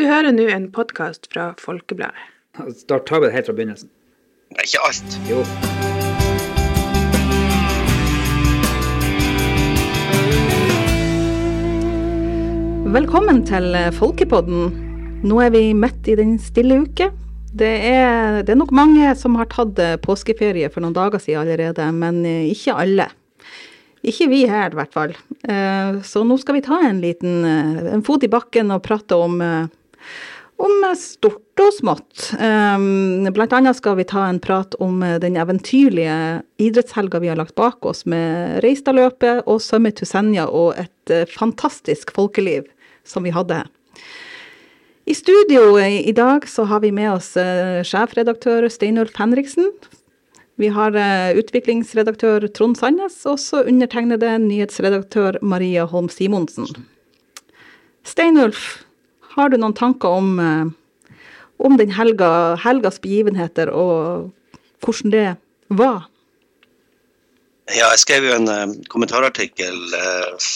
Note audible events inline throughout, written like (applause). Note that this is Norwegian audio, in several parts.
Du hører nå en podkast fra Folkebladet. Da tar vi det helt fra begynnelsen. Nei, ikke alt. Jo. Velkommen til Folkepodden. Nå er vi midt i den stille uke. Det er, det er nok mange som har tatt påskeferie for noen dager siden allerede, men eh, ikke alle. Ikke vi her, i hvert fall. Eh, Så nå skal vi ta en liten eh, en fot i bakken og prate om, om stort og smått. Eh, Blant annet skal vi ta en prat om eh, den eventyrlige idrettshelga vi har lagt bak oss, med Reistadløpet og Summit to Senja og et eh, fantastisk folkeliv som vi hadde. I studio i i dag så har vi med oss eh, sjefredaktør Steinulf Henriksen. Vi har eh, utviklingsredaktør Trond Sandnes, og så undertegnede nyhetsredaktør Maria Holm Simonsen. Steinulf, har du noen tanker om, eh, om den helga, helgas begivenheter, og hvordan det var? Ja, jeg skrev jo en eh, kommentarartikkel eh,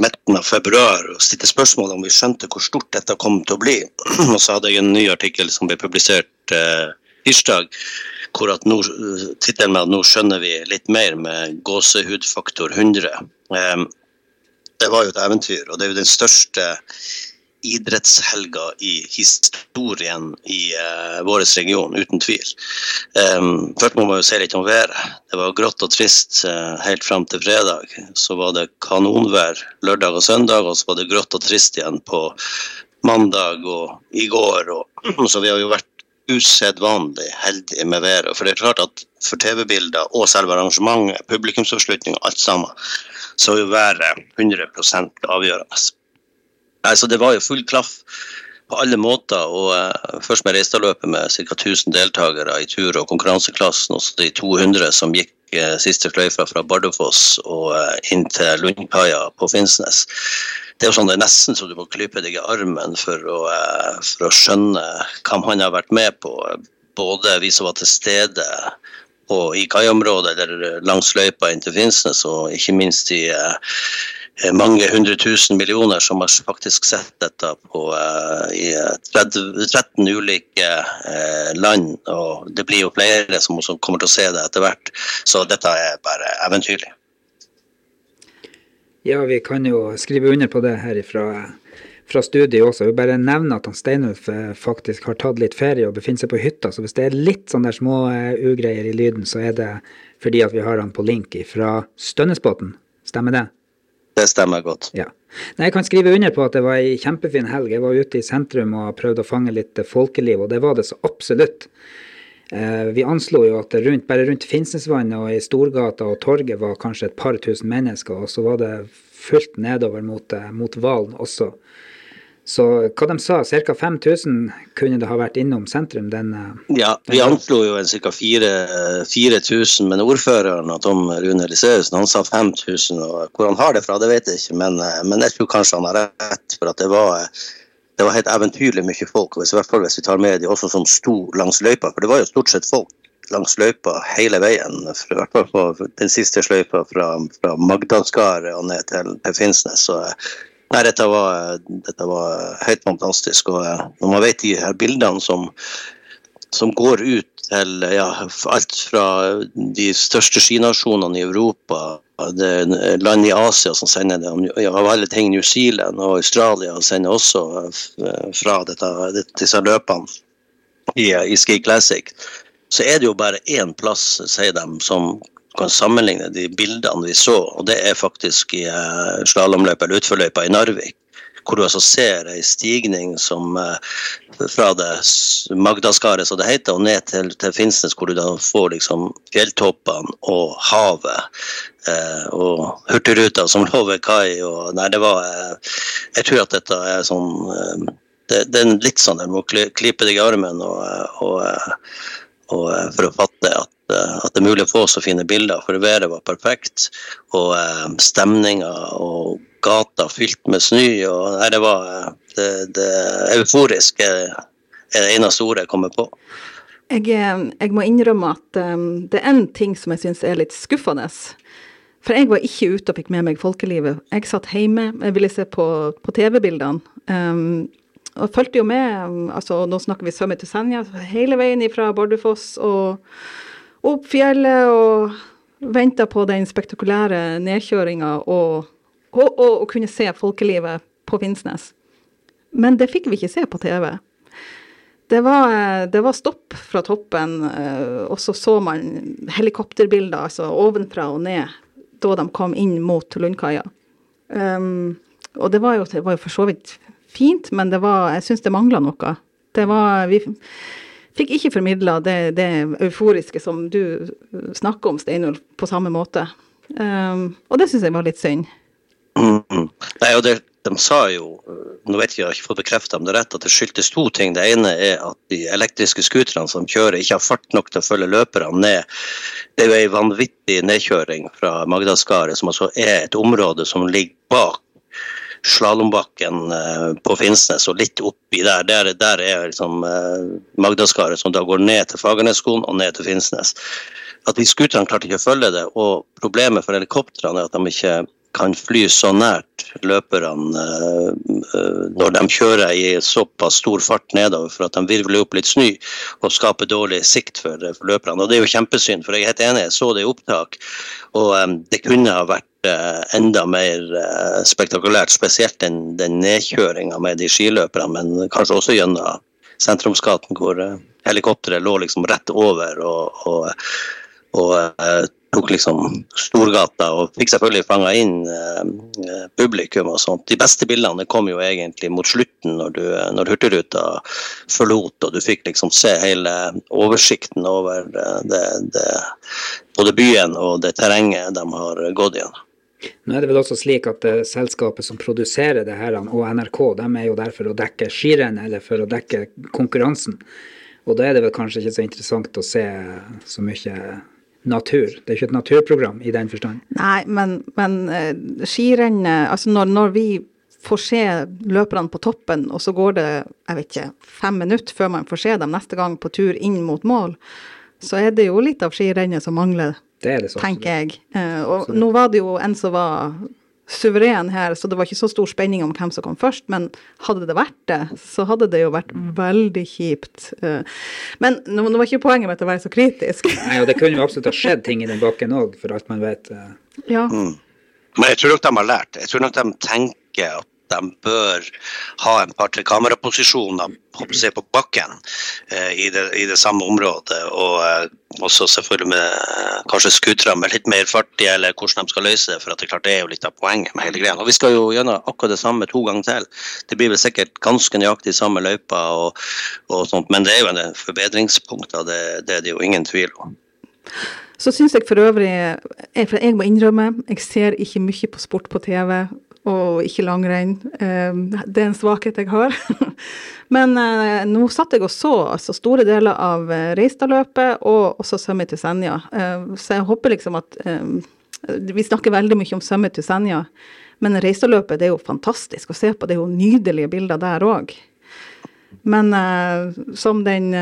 midten av februar og stilte spørsmål om vi skjønte hvor stort dette kom til å bli. (clears throat) og så hadde jeg en ny artikkel som ble publisert eh, tirsdag, hvor at nå, tittelen med at nå skjønner vi litt mer med gåsehudfaktor 100. Eh, det var jo et eventyr, og det er jo den største idrettshelga i historien i uh, vår region, uten tvil. Um, først må man jo si litt om været. Det var grått og trist uh, helt fram til fredag. Så var det kanonvær lørdag og søndag, og så var det grått og trist igjen på mandag og i går. Og, (clears throat) så vi har jo vært usedvanlig heldige med været. For det er klart at for TV-bilder og selve arrangementet, publikumsoppslutning og alt sammen, så er jo været 100% avgjørende. Altså, det var jo full klaff på alle måter. og uh, Først med Reistadløpet med ca. 1000 deltakere i tur- og konkurranseklassen. Og så de 200 som gikk uh, siste sløyfa fra Bardufoss og uh, inn til Lundkaia på Finnsnes. Det er jo sånn det er nesten så du må klype deg i armen for å, for å skjønne hva man har vært med på. Både vi som var til stede på, i kaiområdet eller langs løypa inn til Finnsnes, og ikke minst de mange hundre tusen millioner som har faktisk sett dette på, uh, i 30, 13 ulike uh, land. Og det blir jo flere som også kommer til å se det etter hvert. Så dette er bare eventyrlig. Ja, vi kan jo skrive under på det her fra, fra studiet også. Jeg vil bare nevne at han Steinulf eh, faktisk har tatt litt ferie og befinner seg på hytta. Så hvis det er litt sånne små ugreier i lyden, så er det fordi at vi har han på link fra Stønnesbotn. Stemmer det? Det stemmer godt. Ja. Nei, jeg kan skrive under på at det var ei kjempefin helg. Jeg var ute i sentrum og prøvde å fange litt folkeliv, og det var det så absolutt. Eh, vi anslo jo at rundt, bare rundt Finnsnesvannet og i Storgata og torget var kanskje et par tusen mennesker, og så var det fullt nedover mot, mot Valen også. Så hva de sa, ca. 5000 kunne det ha vært innom sentrum den Ja, vi anslo jo en ca. 4000, men ordføreren Tom Rune Liseusen han sa 5000. og Hvor han har det fra, det vet jeg ikke, men, men jeg tror kanskje han har rett. For at det var, det var helt eventyrlig mye folk, i hvert fall hvis vi tar med de også som sto langs løypa. For det var jo stort sett folk langs løypa hele veien. I hvert fall på den siste sløypa fra, fra Magdalskaret og ned til, til Finnsnes. Så Nei, dette var, dette var helt fantastisk. Og når man vet de her bildene som, som går ut til ja, alt fra de største skinasjonene i Europa, er land i Asia som sender det, av alle ting New Zealand og Australia sender også fra dette, disse løpene i, i Ski Classic, så er det jo bare én plass, sier de, som kan sammenligne de bildene vi så, og det er faktisk i uh, slalåmløpet eller utforløypa i Narvik. Hvor du altså ser ei stigning som uh, fra det Magdaskaret, som det heter, og ned til, til Finnsnes, hvor du da får liksom fjelltoppene og havet. Uh, og Hurtigruta som lå ved kai. Og, nei, det var Jeg tror at dette er sånn det, det, er litt sånn du må klype deg i armen og, og, og for å fatte at at det er mulig å få så fine bilder, for været var perfekt. Og eh, stemninga og gata fylt med snø. og Det var det, det euforiske er det eneste ordet jeg kommer på. Jeg, jeg må innrømme at det er en ting som jeg syns er litt skuffende. For jeg var ikke ute og fikk med meg folkelivet. Jeg satt hjemme, jeg ville se på, på TV-bildene. Um, og fulgte jo med. altså Nå snakker vi Summit til Senja, hele veien fra Bardufoss og opp fjellet og venta på den spektakulære nedkjøringa og, og, og, og, kunne se folkelivet på Finnsnes. Men det fikk vi ikke se på TV. Det var, det var stopp fra toppen, eh, og så så man helikopterbilder altså ovenfra og ned da de kom inn mot Lundkaia. Um, og det var, jo, det var, jo, for så vidt fint, men var, jeg syns det mangla noe. Det var, vi fikk ikke formidla det, det, euforiske som du snakker om, Steinulf, på samme måte. Um, og det syns jeg var litt synd. (clears throat) Nei, og det, de sa jo, nå vet jeg, jeg har ikke fått bekrefta om det er rett, at det skyldtes to ting. Det ene er at de elektriske scooterne som kjører, ikke har fart nok til å følge løperne ned. Det er jo ei vanvittig nedkjøring fra Magdaskaret, som altså er et område som ligger bak slalåmbakken eh, på Finnsnes og litt oppi der. Der, der er liksom eh, Magdaskaret som da går ned til Fagernesskolen og ned til Finnsnes. At de scooterne klarte ikke å følge det, og problemet for helikoptrene er at de ikke kan fly så nært løperne uh, når de kjører i såpass stor fart nedover for at de virvler opp litt snø og skaper dårlig sikt for, løperne. Og Det er jo kjempesynd, for jeg er helt enig, jeg så det i opptak. Og det kunne ha vært enda mer uh, spektakulært, spesielt den, den nedkjøringa med de skiløperne, men kanskje også gjennom sentrumsgaten hvor helikopteret lå liksom rett over. og, og, og tok liksom Storgata og fikk selvfølgelig fanga inn eh, publikum og sånt. De beste bildene kom jo egentlig mot slutten, når, du, når Hurtigruta forlot og du fikk liksom se hele oversikten over eh, det, det, både byen og det terrenget de har gått gjennom. Nå er det vel også slik at uh, selskapet som produserer det her, og NRK, de er jo der for å dekke skirennet eller for å dekke konkurransen. Og da er det vel kanskje ikke så interessant å se så mye natur. Det er ikke et naturprogram i den forstand. Nei, men, men uh, skirennet Altså når, når, vi får se løperne på toppen, og så går det jeg vet ikke, fem minutter før man får se dem neste gang på tur inn mot mål, så er det jo litt av skirennet som mangler, det det så, tenker jeg. Uh, og så. nå var det jo en som var suveren her, så det var ikke så stor spenning om hvem som kom først. Men hadde det vært det, så hadde det jo vært veldig kjipt. Eh, men nå var ikke poenget mitt å være så kritisk. (laughs) Nei, og det kunne jo absolutt ha skjedd ting i den bakken òg, for alt man vet. Eh. Ja. Mm. Men jeg tror nok de har lært. Jeg tror nok de tenker at de bør ha en par-tre kameraposisjoner på bakken eh, i, det, i, det, samme området. Og eh, også selvfølgelig med eh, kanskje skutere med litt mer fart i, eller hvordan de skal løse det. For det klart det er jo litt av poenget med hele greia. Og vi skal jo gjennom akkurat det samme to ganger til. Det blir vel sikkert ganske nøyaktig samme løypa og, og sånt, men det er jo en forbedringspunkt. Det, det er det jo ingen tvil om. Så syns jeg for øvrig, for jeg må innrømme, jeg ser ikke mye på sport på TV og ikke langrenn. Ehm, det er en svakhet jeg har. (laughs) Men eh, nå satt jeg og så altså, store deler av eh, Reistadløpet og også Summit to Senja. Ehm, så jeg håper liksom at ehm, Vi snakker veldig mye om Summit to Senja, men Reistadløpet er jo fantastisk å se på. Det er jo nydelige bilder der òg. Men uh, som, den,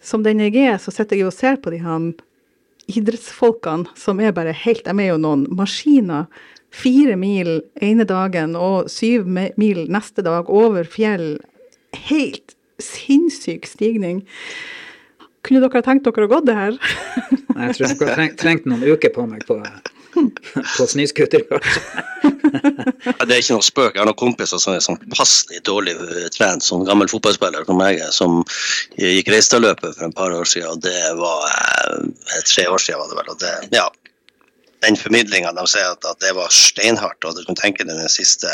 som den jeg er, så sitter jeg og ser på de her idrettsfolkene som er bare helt De er jo noen maskiner Fire mil ene dagen og syv mil neste dag over fjell. Helt sinnssyk stigning. Kunne dere tenkt dere å gå det her? (laughs) jeg tror dere har trengt noen uker på meg på, på snøscooter, (laughs) det er ikke noe spøk. Jeg har noen kompiser som er sånn passelig dårlig trent, som gammel fotballspiller som jeg er, som gikk Reistadløpet for en par år siden. og Det var eh, tre år siden, var det vel. og det, ja, den formidlinga de sier at, at, det var steinhardt, og du kan tenke deg den siste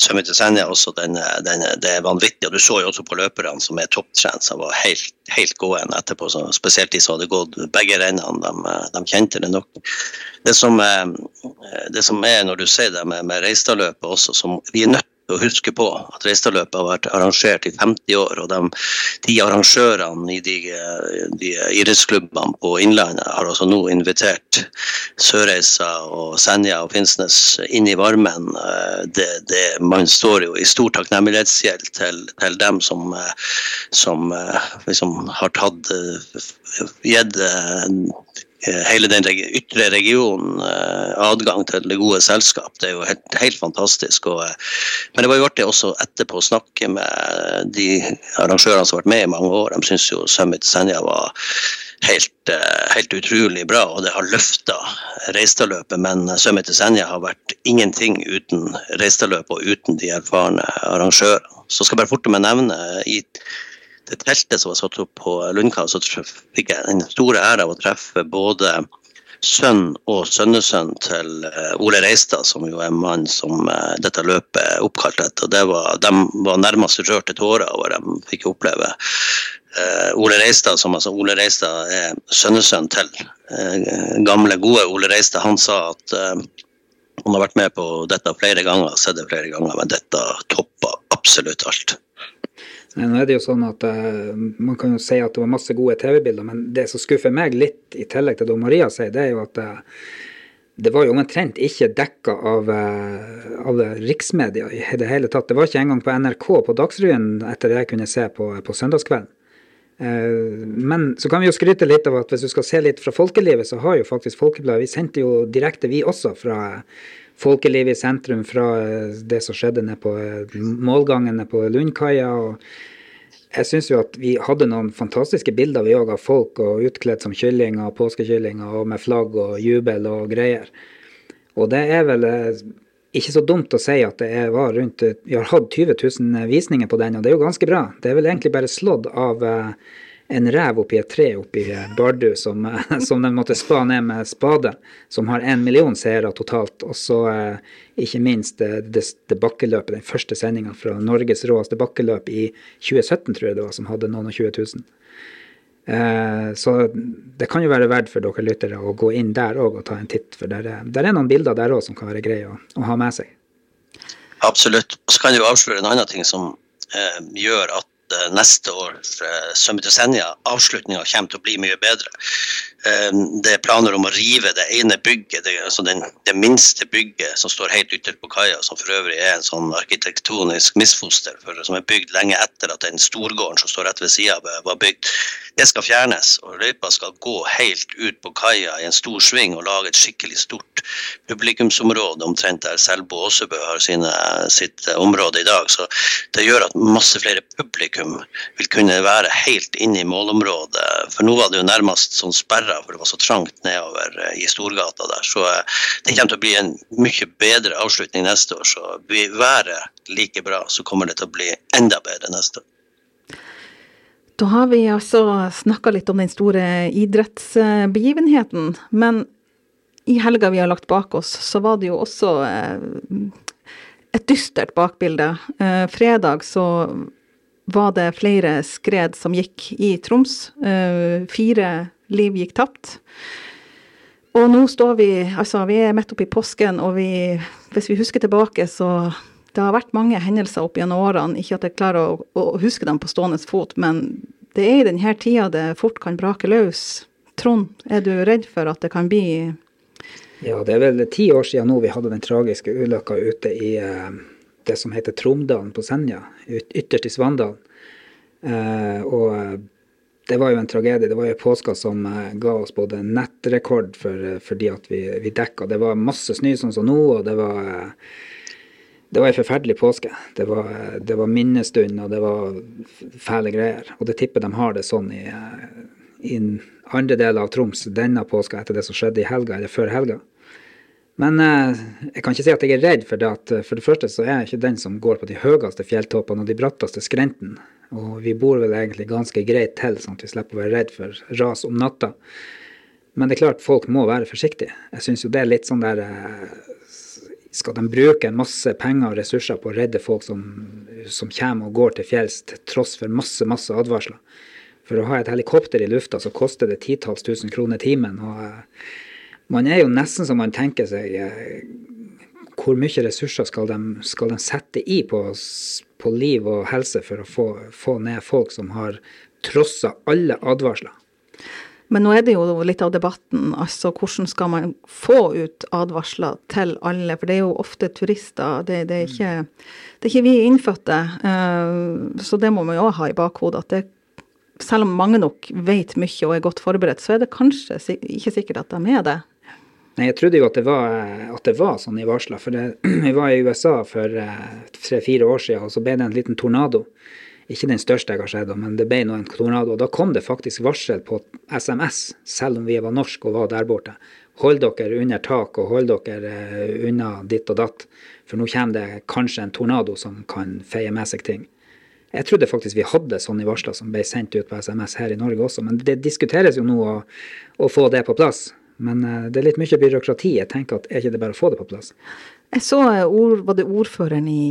Summit til Senja også, den, den, det er vanvittig. og Du så jo også på løperne som er topptrent, som var helt, helt gående etterpå. Så spesielt de som hadde gått begge rennene, de, de, kjente det nok. Det som, det som, er når du sier det med, med Reistadløpet også, som vi er nødt å huske på at Reistadløpet har vært arrangert i 50 år. og De, de arrangørene i de, de idrettsklubbene på Innlandet har altså nå invitert Sørreisa og Senja og Finnsnes inn i varmen. Det, det, man står jo i stor takknemlighetsgjeld til, til, dem som, som liksom har tatt gitt hele den ytre regionen adgang til det gode selskap. Det er jo helt, helt fantastisk. Og, men det var jo artig også etterpå å snakke med de arrangørene som har vært med i mange år. De syns jo Summit Senja var helt, helt, utrolig bra, og det har løfta Reistadløpet. Men Summit Senja har vært ingenting uten Reistadløpet og uten de erfarne arrangørene. Så skal jeg bare forte meg nevne i teltet som var satt opp på Lundka, så fikk jeg den store ære av å treffe både sønn og sønnesønn til eh, Ole Reistad, som jo er en mann som eh, dette løpet er oppkalt etter. Det var, de var nærmest rørt til tårer over de fikk oppleve. Uh, Ole Reistad, som altså Ole Reistad er sønnesønn til gamle, gode Ole Reistad, han sa at han har vært med på dette flere ganger, sett det flere ganger, men dette toppa absolutt alt. Nå er det jo sånn at uh, Man kan jo si at det var masse gode TV-bilder, men det som skuffer meg litt, i tillegg til det Maria sier, det er jo at uh, det var jo omtrent ikke dekka av, uh, av riksmedia i det hele tatt. Det var ikke engang på NRK på Dagsrevyen etter det jeg kunne se på, på søndagskvelden. Men så kan vi jo skryte litt av at hvis du skal se litt fra folkelivet, så har jo faktisk Folkebladet Vi sendte jo direkte, vi også, fra folkelivet i sentrum fra eh, det som skjedde nede på eh, målgangene på Lundkaia. Jeg syns jo at vi hadde noen fantastiske bilder vi òg av folk og utkledd som kyllinger, påskekyllinger og med flagg og jubel og greier. Og det er vel eh, ikke så dumt å si at det var rundt Vi har hatt 20 000 visninger på den, og det er jo ganske bra. Det er vel egentlig bare slått av en rev oppi et tre oppi Bardu som, som de måtte spa ned med spade, som har én million seere totalt. Og så eh, ikke minst det, det, det den første sendinga fra Norges råeste bakkeløp i 2017, tror jeg det var, som hadde noen og 20 000. Eh, så det kan jo være verdt for dere lyttere å gå inn der òg og ta en titt, for der, der er noen bilder der òg som kan være greie å, å, ha med seg. Absolutt. Så kan jeg avsløre en annen ting som eh, gjør at Eh, neste års uh, Summit Senja, avslutninga kommer til å bli mye bedre. Uh, det er planer om å rive det ene bygget, det, altså den, det minste bygget som står helt ytterst på kaia, som for øvrig er en sånn arkitektonisk misfoster, for, som er bygd lenge etter at den storgården som står rett ved sida var bygd. Det skal fjernes, og løypa skal gå helt ut på kaia i en stor sving og lage et skikkelig stort publikumsområde, omtrent der Selbu Åsebø har sine, sitt område i dag. Så det gjør at masse flere publikum vil kunne være helt inne i målområdet. For nå var det jo nærmest sånn sperra, for det var så trangt nedover eh, i Storgata der. Så eh, det kommer til å bli en mye bedre avslutning neste år. Så blir været like bra, så kommer det til å bli enda bedre neste år. Da har vi altså snakka litt om den store idrettsbegivenheten. Men i helga vi har lagt bak oss, så var det jo også eh, et dystert bakbilde. Fredag så var det flere skred som gikk i Troms. Fire liv gikk tapt. Og nå står vi Altså, vi er midt oppi påsken, og vi Hvis vi husker tilbake, så Det har vært mange hendelser opp gjennom årene. Ikke at jeg klarer å, å huske dem på stående fot, men det er i denne tida det fort kan brake løs. Trond, er du redd for at det kan bli Ja, det er vel ti år siden nå vi hadde den tragiske ulykka ute i uh det som heter Tromdalen på Senja, ytterst i Svandalen. Eh, og eh, det var jo en tragedie. Det var jo påska som eh, ga oss både nettrekord for, fordi at vi, vi dekka. Det var masse snø sånn som nå, og det var det var ei forferdelig påske. Det var, det var, minnestund, og det var fæle greier. Og det tipper de har det sånn i, i andre deler av Troms denne påska etter det som skjedde i helga, eller før helga. Men eh, jeg kan ikke si at jeg er redd for det. at eh, For det første så er jeg ikke den som går på de høyeste fjelltoppene og de bratteste skrentene. Og vi bor vel egentlig ganske greit til, sånn at vi slipper å være redd for ras om natta. Men det er klart folk må være forsiktige. Jeg syns jo det er litt sånn der eh, Skal de bruke en masse penger og ressurser på å redde folk som, som kommer og går til fjells til tross for masse, masse advarsler? For å ha et helikopter i lufta så koster det titalls tusen kroner timen. og man er jo nesten som man tenker seg eh, Hvor mye ressurser skal de, skal de sette i på, på, liv og helse for å få, få ned folk som har trossa alle advarsler? Men nå er det jo litt av debatten, altså hvordan skal man få ut advarsler til alle? For det er jo ofte turister, det, det, er, ikke, det er ikke vi innfødte. Uh, så det må man jo ha i bakhodet, at det selv om mange nok vet mye og er godt forberedt, så er det kanskje ikke sikkert at de er det. Nei, jeg trodde jo at det var, at det var sånn i varsla. For det, (clears throat) vi var i USA for tre-fire år siden, og så ble det en liten tornado. Ikke den største jeg har sett, men det ble nå en tornado. Og da kom det faktisk varsel på SMS, selv om vi var norske og var der borte. Hold dere under tak, og hold dere unna ditt og datt. For nå kommer det kanskje en tornado som kan feie med seg ting. Jeg trodde faktisk vi hadde sånne varsler som ble sendt ut på SMS her i Norge også, men det diskuteres jo nå å, å få det på plass. Men uh, det er litt mye byråkrati. Jeg tenker at er ikke det bare å få det på plass? Jeg så ord, var det ordføreren i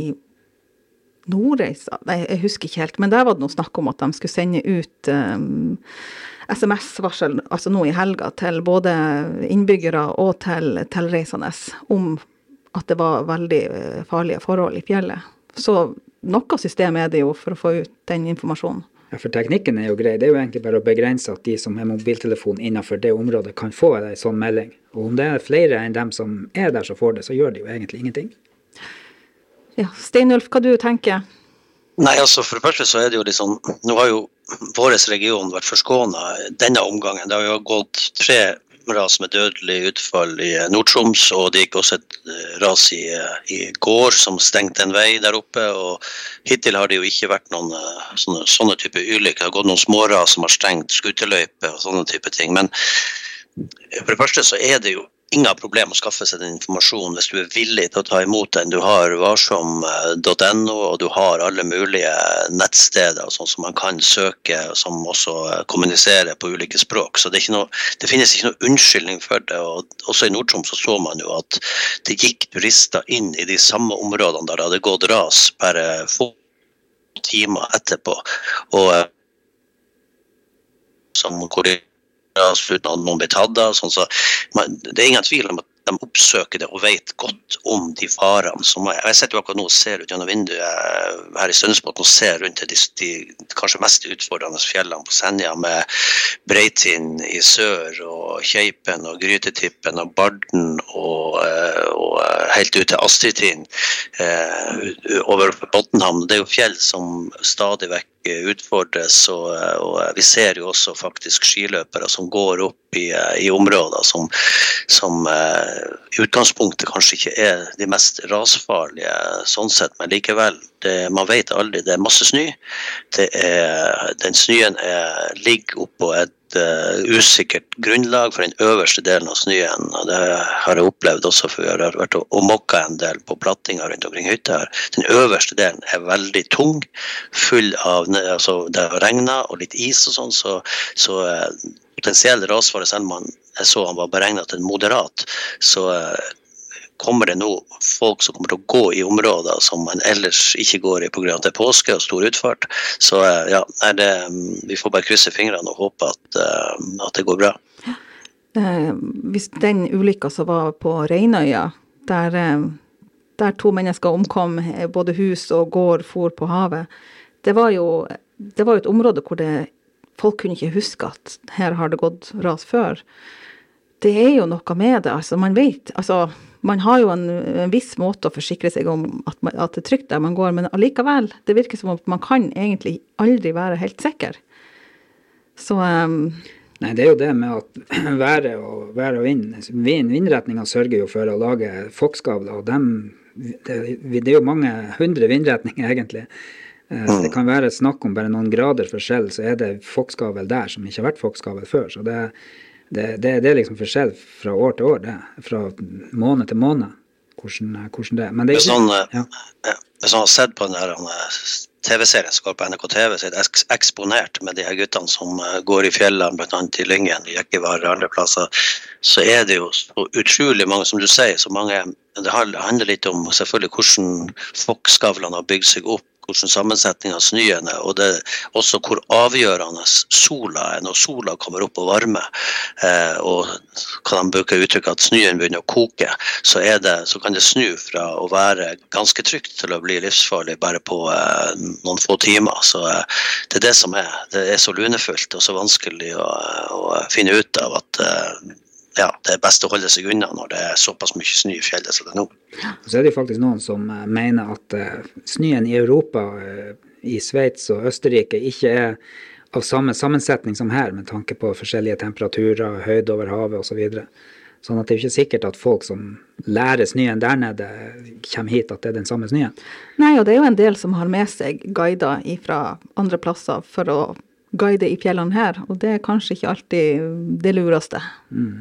Nordreisa, jeg husker ikke helt, men der var det noe snakk om at de skulle sende ut um, SMS-varsel altså nå i helga til både innbyggere og til tilreisende om at det var veldig eh, farlige forhold i fjellet. Så noe system er det jo for å få ut den informasjonen. Ja, for teknikken er jo grei. Det er jo egentlig bare å begrense at de som har mobiltelefon innenfor det området, kan få en sånn melding. Og om det er flere enn dem som er der som får det, så gjør det jo egentlig ingenting. Ja, Steinulf, hva du tenker Nei, altså For det første så er det jo sånn Nå har jo vår region vært forskåna denne omgangen. Det har jo gått tre ras med dødelig utfall i Nord-Troms, og det gikk også et eh, ras i, i, går som stengte en vei der oppe. og Hittil har det jo ikke vært noen eh, sånne, sånne type ulykker. Det har gått noen småras som har stengt skuterløyper og sånne type ting. Men for det første så er det jo ingen problem å skaffe seg den informasjonen hvis du er villig til å ta imot den. Du har varsom.no, og du har alle mulige nettsteder sånn som man kan søke, som også kommuniserer på ulike språk. Så det, noe, det finnes ikke noe unnskyldning for det. og Også i Nord-Troms så, så man jo at det gikk turister inn i de samme områdene der det hadde gått ras bare få timer etterpå. og som hvor de blir tatt av. Sånn, så det er ingen tvil om at de oppsøker det og vet godt om de farene som er. Jeg sitter akkurat nå og ser ut gjennom vinduet her i Stønnesbotn og ser rundt de, de, kanskje mest utfordrende fjellene på Senja med Breitind i sør og Keipen og Grytetippen og Barden og, eh, og helt ut til Astridtind eh, over Bottenhamn. Det er jo fjell som stadig vekk utfordres. Og, og, vi ser jo også faktisk skiløpere som går opp i, i områder som, som uh, i utgangspunktet kanskje ikke er de mest rasfarlige sånn sett, men likevel. Det, man vet aldri. Det er masse snø. Den snøen ligger oppå et uh, usikkert grunnlag for den øverste delen av snøen. og Det har jeg opplevd også, for vi har vært og mokka en del på plattinga rundt omkring hytta her. Den øverste delen er veldig tung, full av altså Det har regna og litt is og sånn, så, så uh, potensiell rasfare, selv om jeg så han var beregna til en moderat, så uh, kommer det nå folk som kommer til å gå i områder som man ellers ikke går i pga. at det er påske og stor utfart. Så ja, ja, det, mm, vi får bare krysse fingrene og håpe at, eh, at det går bra. Eh, hvis den ulykka som var på Reinøya, der, der, to mennesker omkom, både hus og gård for på havet, det var jo, det var et område hvor det, folk kunne ikke huske at her har det gått ras før. Det er jo noe med det. altså Man vet altså man har jo en, en, viss måte å forsikre seg om at, man, at, det er trygt der man går, men allikevel, det virker som at man kan egentlig aldri være helt sikker. Så um, Nei, det er jo det med at (clears throat) været og, vær og vind, vind Vindretninga sørger jo for å lage fokkskavler, og dem, det, det, er jo mange hundre vindretninger, (laughs) egentlig. Eh, så det kan være snakk om bare noen grader forskjell, så er det fokkskavel der som ikke har vært fokkskavel før. Så det, det, det, det, er liksom forskjell fra år til år, det. Fra måned til måned. Hvordan, hvordan det er. Men det er ikke, sånn, ja. Hvis man har sett på den TV-serien som går på NRK TV, så er det eksponert med de her guttene som eh, går i fjellene, bl.a. i Lyngen, i Jekkivar og andre plasser, så er det jo så utrolig mange, som du sier, så mange Det handler litt om selvfølgelig hvordan fokkskavlene har bygd seg opp hvordan sammensetning av snøen er, og det også hvor avgjørende sola er når sola kommer opp og varmer. Eh, og kan de bruke uttrykket at snøen begynner å koke, så, det, så, kan det snu fra å være ganske trygt til å bli livsfarlig bare på eh, noen få timer. Så eh, det er det som er. Det er så lunefullt og så vanskelig å, å finne ut av at eh, ja, det er best å holde seg unna når det er såpass mye snø i fjellet som det er nå. Så er det jo faktisk noen som eh, mener at uh, snøen i Europa, uh, i Sveits og Østerrike, ikke er av samme sammensetning som her, med tanke på forskjellige temperaturer, høyde over havet osv. Så videre. sånn at det er jo ikke sikkert at folk som lærer snøen der nede, kommer hit at det er den samme snøen. Nei, og det er jo en del som har med seg guider fra andre plasser for å guide i fjellene her, og det er kanskje ikke alltid det lureste. Mm.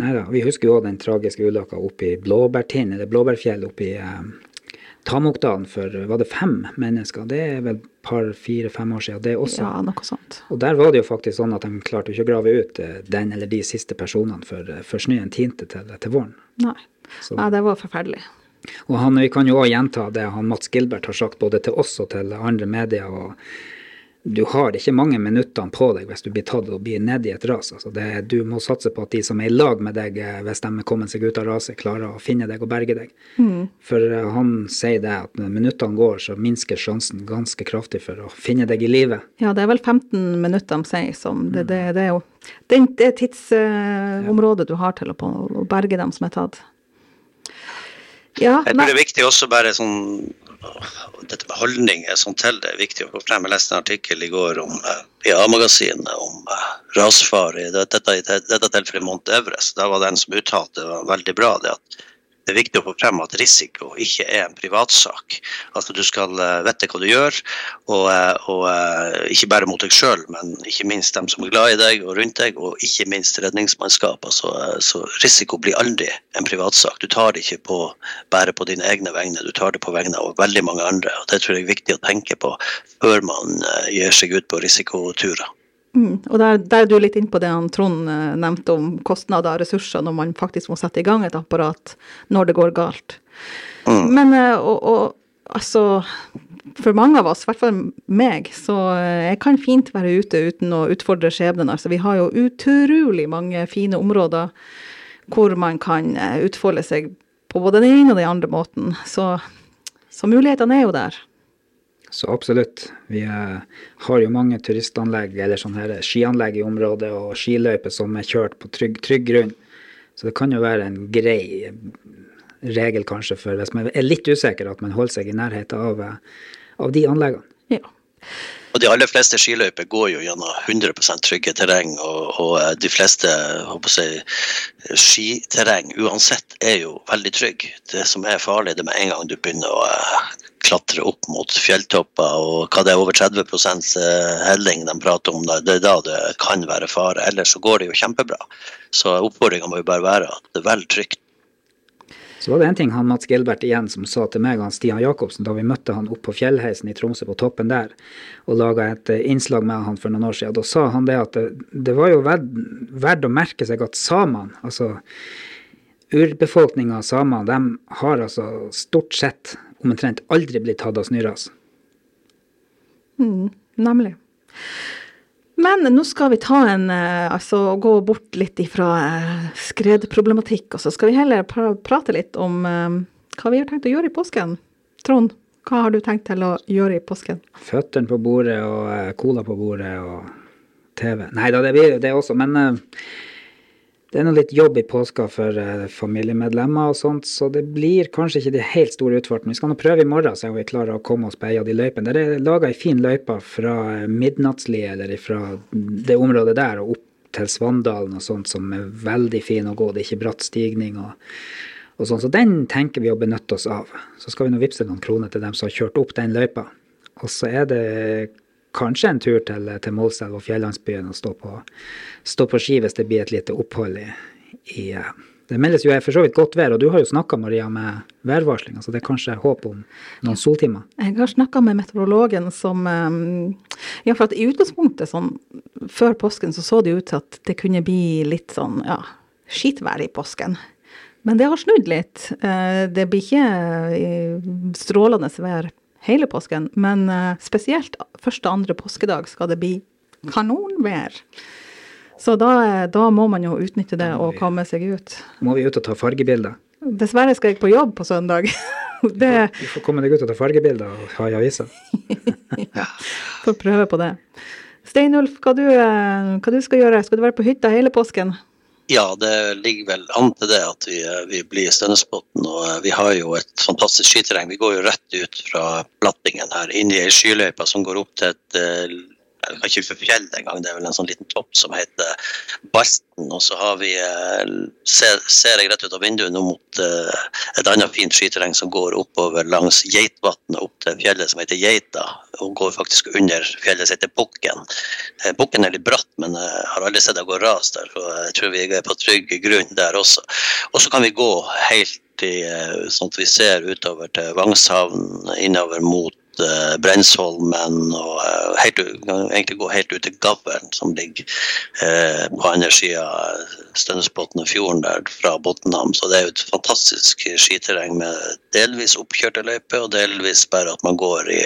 Nei da, vi husker jo den tragiske ulykka oppe i Blåbærtind, eller Blåbærfjell oppe i eh, Tamokdalen for var det fem mennesker. Det er vel par, fire-fem år siden, det også. Ja, noe sånt. Og der var det jo faktisk sånn at de klarte ikke å grave ut eh, den eller de siste personene før, eh, før snøen tinte til, til våren. Nei. Nei, det var forferdelig. Og han, vi kan jo òg gjenta det han Mats Gilbert har sagt både til oss og til andre medier. og du har ikke mange minuttene på deg hvis du blir tatt og blir nedi et ras. Altså det, du må satse på at de som er i lag med deg, eh, hvis de er kommet seg ut av raset, klarer å finne deg og berge deg. For eh, han sier det at når minuttene går, så minsker sjansen ganske kraftig for å finne deg i live. Ja, det er vel 15 minutter de sier som det, det, det er jo det, det tidsområdet du har til å, på, å berge dem som er tatt. Ja, Jeg tror det er viktig også bare sånn Dette med holdninger sånn til det er viktig å få frem. Jeg leste en artikkel i går om, eh, i A-magasinet om eh, rasfare Dette, dette, dette tilfellet Mount Everest. Da var det en som uttalte det var veldig bra det at det er viktig å få frem at risiko ikke er en privatsak. Altså Du skal eh, vite hva du gjør, og, eh, og eh, ikke bare mot deg sjøl, men ikke minst dem som er glad i deg og rundt deg, og ikke minst redningsmannskap. Altså, eh, så risiko blir aldri en privatsak. Du tar det ikke på, bare på dine egne vegne, du tar det på vegne av veldig mange andre. og Det tror jeg er viktig å tenke på før man gir seg ut på risikoturer. Mm, og der, der er du litt inn på det han Trond eh, nevnte om kostnader og ressurser når man faktisk må sette i gang et apparat når det går galt. Mm. Men eh, og, og altså For mange av oss, i hvert fall meg, så eh, jeg kan fint være ute uten å utfordre skjebnen. Altså, vi har jo utrolig mange fine områder hvor man kan utfolde seg på både den ene og den andre måten. Så, så mulighetene er jo der. Så absolutt. Vi eh, har jo mange turistanlegg eller sånne her skianlegg i området, og skiløyper som er kjørt på trygg, trygg grunn. Så det kan jo være en grei regel kanskje for hvis man er litt usikker, at man holder seg i nærheten av, eh, av de anleggene. Ja. Og De aller fleste skiløyper går jo gjennom 100 trygge terreng, og, og eh, de fleste håper jeg, skiterreng uansett er jo veldig trygg. Det som er farlig, det er med en gang du begynner å eh, klatre opp mot fjelltopper, og hva det er over 30 eh, helling de prater om, det er da det kan være fare. Ellers så går det jo kjempebra. Så oppfordringa må jo bare være at det er vel trygt. Så var det en ting han Mats Gilbert igjen som sa til meg han Stian Jacobsen da vi møtte han opp på fjellheisen i Tromsø på toppen der, og laga et eh, innslag med han for noen år siden. Da sa han det at det, det var jo verd, verdt å merke seg at samene, altså urbefolkninga av samene, de har altså stort sett omtrent aldri blir tatt av snøras. Mm, nemlig. Men nå skal vi ta en, eh, altså gå bort litt ifra eh, skredproblematikk, og så skal vi heller pra prate litt om eh, hva vi har tenkt å gjøre i påsken. Trond, hva har du tenkt til å gjøre i påsken? Føttene på bordet og cola på bordet og TV. Nei da, det blir det også, men det er nå litt jobb i påska for eh, familiemedlemmer og sånt, så det blir kanskje ikke de helt store utfartene. Vi skal nå prøve i morgen, så om vi klarer å komme oss på ei av de løypene. Det er laga ei fin løype fra eh, Midnattsli, eller fra det området der, og opp til Svandalen og sånt, som er veldig fin å gå. Det er ikke bratt stigning og, og sånn, så den tenker vi å benytte oss av. Så skal vi nå vippse noen kroner til dem som har kjørt opp den løypa. Og så er det kanskje en tur til, til Målselv og fjellandsbyen og stå på, stå på ski hvis det blir et lite opphold i, i eh, Det meldes jo for så vidt godt vær, og du har jo snakka Maria med værvarslinga, så det er kanskje håp om noen soltimer. Jeg har snakka med meteorologen som eh, Ja, for at i utgangspunktet, sånn før påsken, så så det ut til at det kunne bli litt sånn, ja, skitvær i påsken. Men det har snudd litt. Eh, Det blir ikke strålende vær hele påsken, men eh, spesielt første og andre påskedag skal det bli kanonvær. Så da, eh, da må man jo utnytte det og komme seg ut. Må vi ut og ta fargebilder? Dessverre skal jeg på jobb på søndag. (laughs) Det Du får komme deg ut og ta fargebilder og ha i avisa. (laughs) Får prøve på det. Steinulf, hva du, eh, hva du skal gjøre? Skal du være på hytta hele påsken? Ja, det ligger vel an til det at vi, eh, vi blir Stønnesbotn. Og eh, vi har jo et fantastisk skiterreng. Vi går jo rett ut fra Plattingen her, inn i ei skyløype som går opp til et eh, vi kan ikke fjell engang, det er vel en sånn liten topp som heter Barsten. Og så har vi, ser, ser jeg rett ut av vinduet nå mot et annet fint skiterreng som går oppover langs Geitvatnet opp til fjellet som heter Geita, og går faktisk under fjellet som heter Bukken. Bukken er litt bratt, men jeg har aldri sett det gå ras der, så jeg tror vi er på trygg grunn der også. Og så kan vi gå helt i, sånn at vi ser utover til Vangshavn, innover mot uh, Brensholmen og uh, helt, egentlig gå helt ut til Gavlen, som ligger uh, på andre sida av Stønnesbotn og fjorden der fra Botnhamn. Så det er jo et fantastisk skiterreng med delvis oppkjørte løyper, og delvis bare at man går i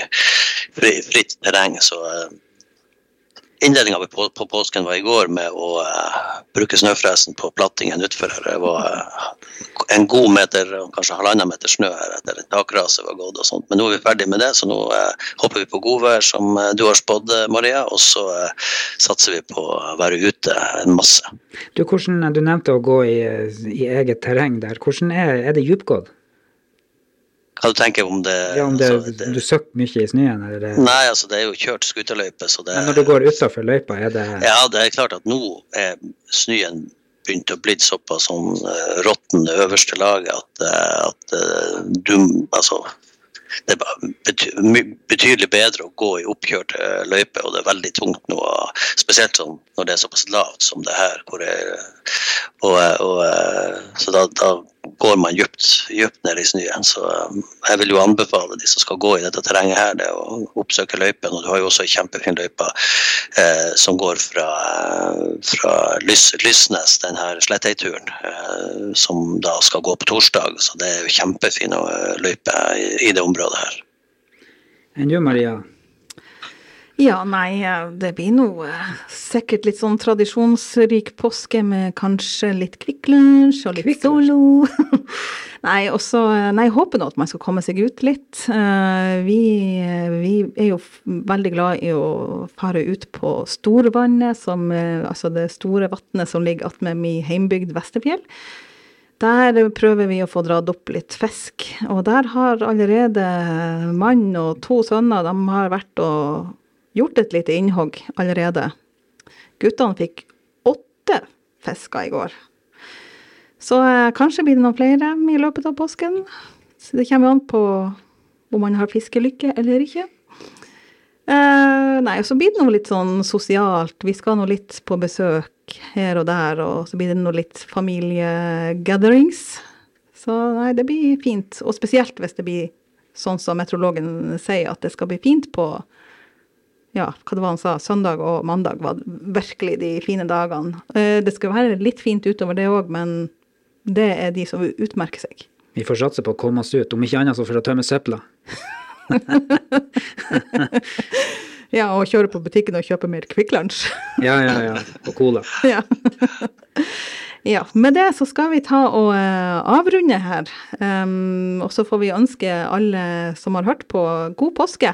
fri, fritt terreng. Så Innledninga på, på, påsken var i går med å uh, bruke snøfresen på plattingen utfor her. Det var uh, en god meter, kanskje halvannen meter snø her etter takraset var gått og sånt. Men nå er vi ferdig med det, så nå uh, hopper vi på godvær som du har spådd, Maria. Og så satser vi på å være ute en masse. Du, hvordan, du nevnte å gå i, i eget terreng der. Hvordan er, er det djupgått? Hva du tenker om det Ja, Om det, altså, det, du søkker mye i snøen? Eller? Nei, altså det er jo kjørt skuterløype. Så det, Men når du går utafor løypa, er det Ja, det er klart at nå er snøen begynt å bli såpass sånn uh, råtten øverste laget at, uh, at uh, du Altså det er betydelig bedre å gå i oppkjørte løyper, og det er veldig tungt nå. Spesielt sånn når det er såpass lavt som det her. hvor Det, og, og, så da, da, går man dypt ned i snøen. Så jeg vil jo anbefale de som skal gå i dette terrenget her, det å oppsøke løypen. Og du har jo også ei kjempefin løype eh, som går fra, fra Lys, Lysnes, den her Sletteituren, eh, som da skal gå på torsdag. Så det er jo kjempefine løyper i, i det området her. Enn du, Maria? Ja, nei, det blir nå sikkert litt sånn tradisjonsrik påske med kanskje litt Kvikk Lunsj og litt Kvikk Solo. (laughs) nei, også, nei, jeg håper nå at man skal komme seg ut litt. Vi, vi, er jo veldig glad i å fare ut på Storvannet, som, altså det store vannet som ligger attmed min heimbygd Vesterfjell. Der prøver vi å få dratt opp litt fisk, og der har allerede mann og to sønner de har vært og gjort et lite innhogg allerede. Guttene fikk åtte fisker i går. Så eh, kanskje blir det noen flere i løpet av påsken. Så det kommer an på om man har fiskelykke eller ikke. Eh, nei, så blir det noe litt sånn sosialt. Vi skal nå litt på besøk her og der, og så blir det noe litt familiegatherings. Så nei, det blir fint. Og spesielt hvis det blir sånn som meteorologen sier, at det skal bli fint på ja, hva det var han sa, søndag og mandag var virkelig de fine dagene. Eh, det skal være litt fint utover det òg, men det er de som utmerker seg. Vi får satse på å komme oss ut, om ikke annet så for å tømme søpla. (laughs) ja, og kjøre på butikken og kjøpe mer Kvikk Lunsj. (laughs) ja, ja, ja. Og cola. (laughs) ja. ja. Med det så skal vi ta og uh, avrunde her. Um, og så får vi ønske alle som har hørt på, god påske.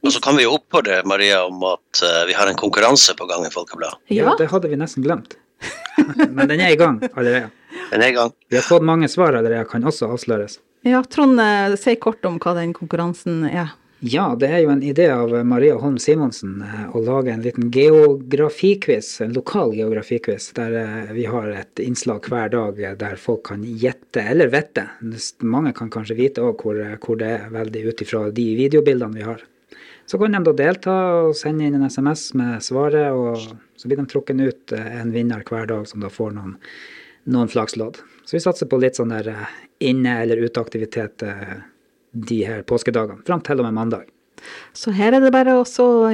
Og så kan vi jo oppfordre Maria om at uh, vi har en konkurranse på gang i Folkebladet. Ja. ja, det hadde vi nesten glemt. (laughs) Men den er i gang allerede. Den er i gang. Vi har fått mange svar allerede, kan også avsløres. Ja, Trond, uh, si kort om hva den konkurransen er. Ja, det er jo en idé av Maria Holm Simonsen uh, å lage en liten geografikviss, en lokal geografikviss, der vi har et innslag hver dag der folk kan gjette eller vette. Mange kan kanskje vite òg hvor, hvor, det er, veldig ut ifra de videobildene vi har. Så kan de da delta og sende inn en SMS med svaret, og så blir de trukket ut eh, en vinner hver dag som da får noen, noen flakslodd. Så vi satser på litt sånn der eh, inne- eller uteaktivitet eh, de her påskedagene, fram til og med mandag. Så her er det bare å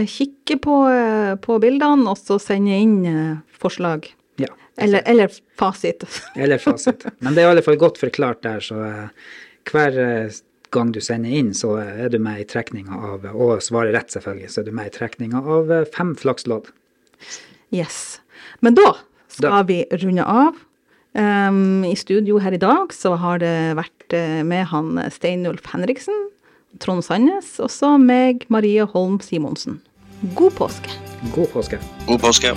kikke på, på, bildene og så sende inn forslag. Ja. Eller, eller, fasit. eller fasit. (laughs) Men det er i alle fall godt forklart der, så hver gang du sender inn, så er du med i trekninga av Og svarer rett, selvfølgelig, så er du med i trekninga av eh, fem flakslodd. Yes. Men da skal da. vi runde av. Um, I studio her i dag så har det vært eh, med han Steinulf Henriksen, Trond Sandnes, og så meg, Marie Holm Simonsen. God påske. God påske. God påske.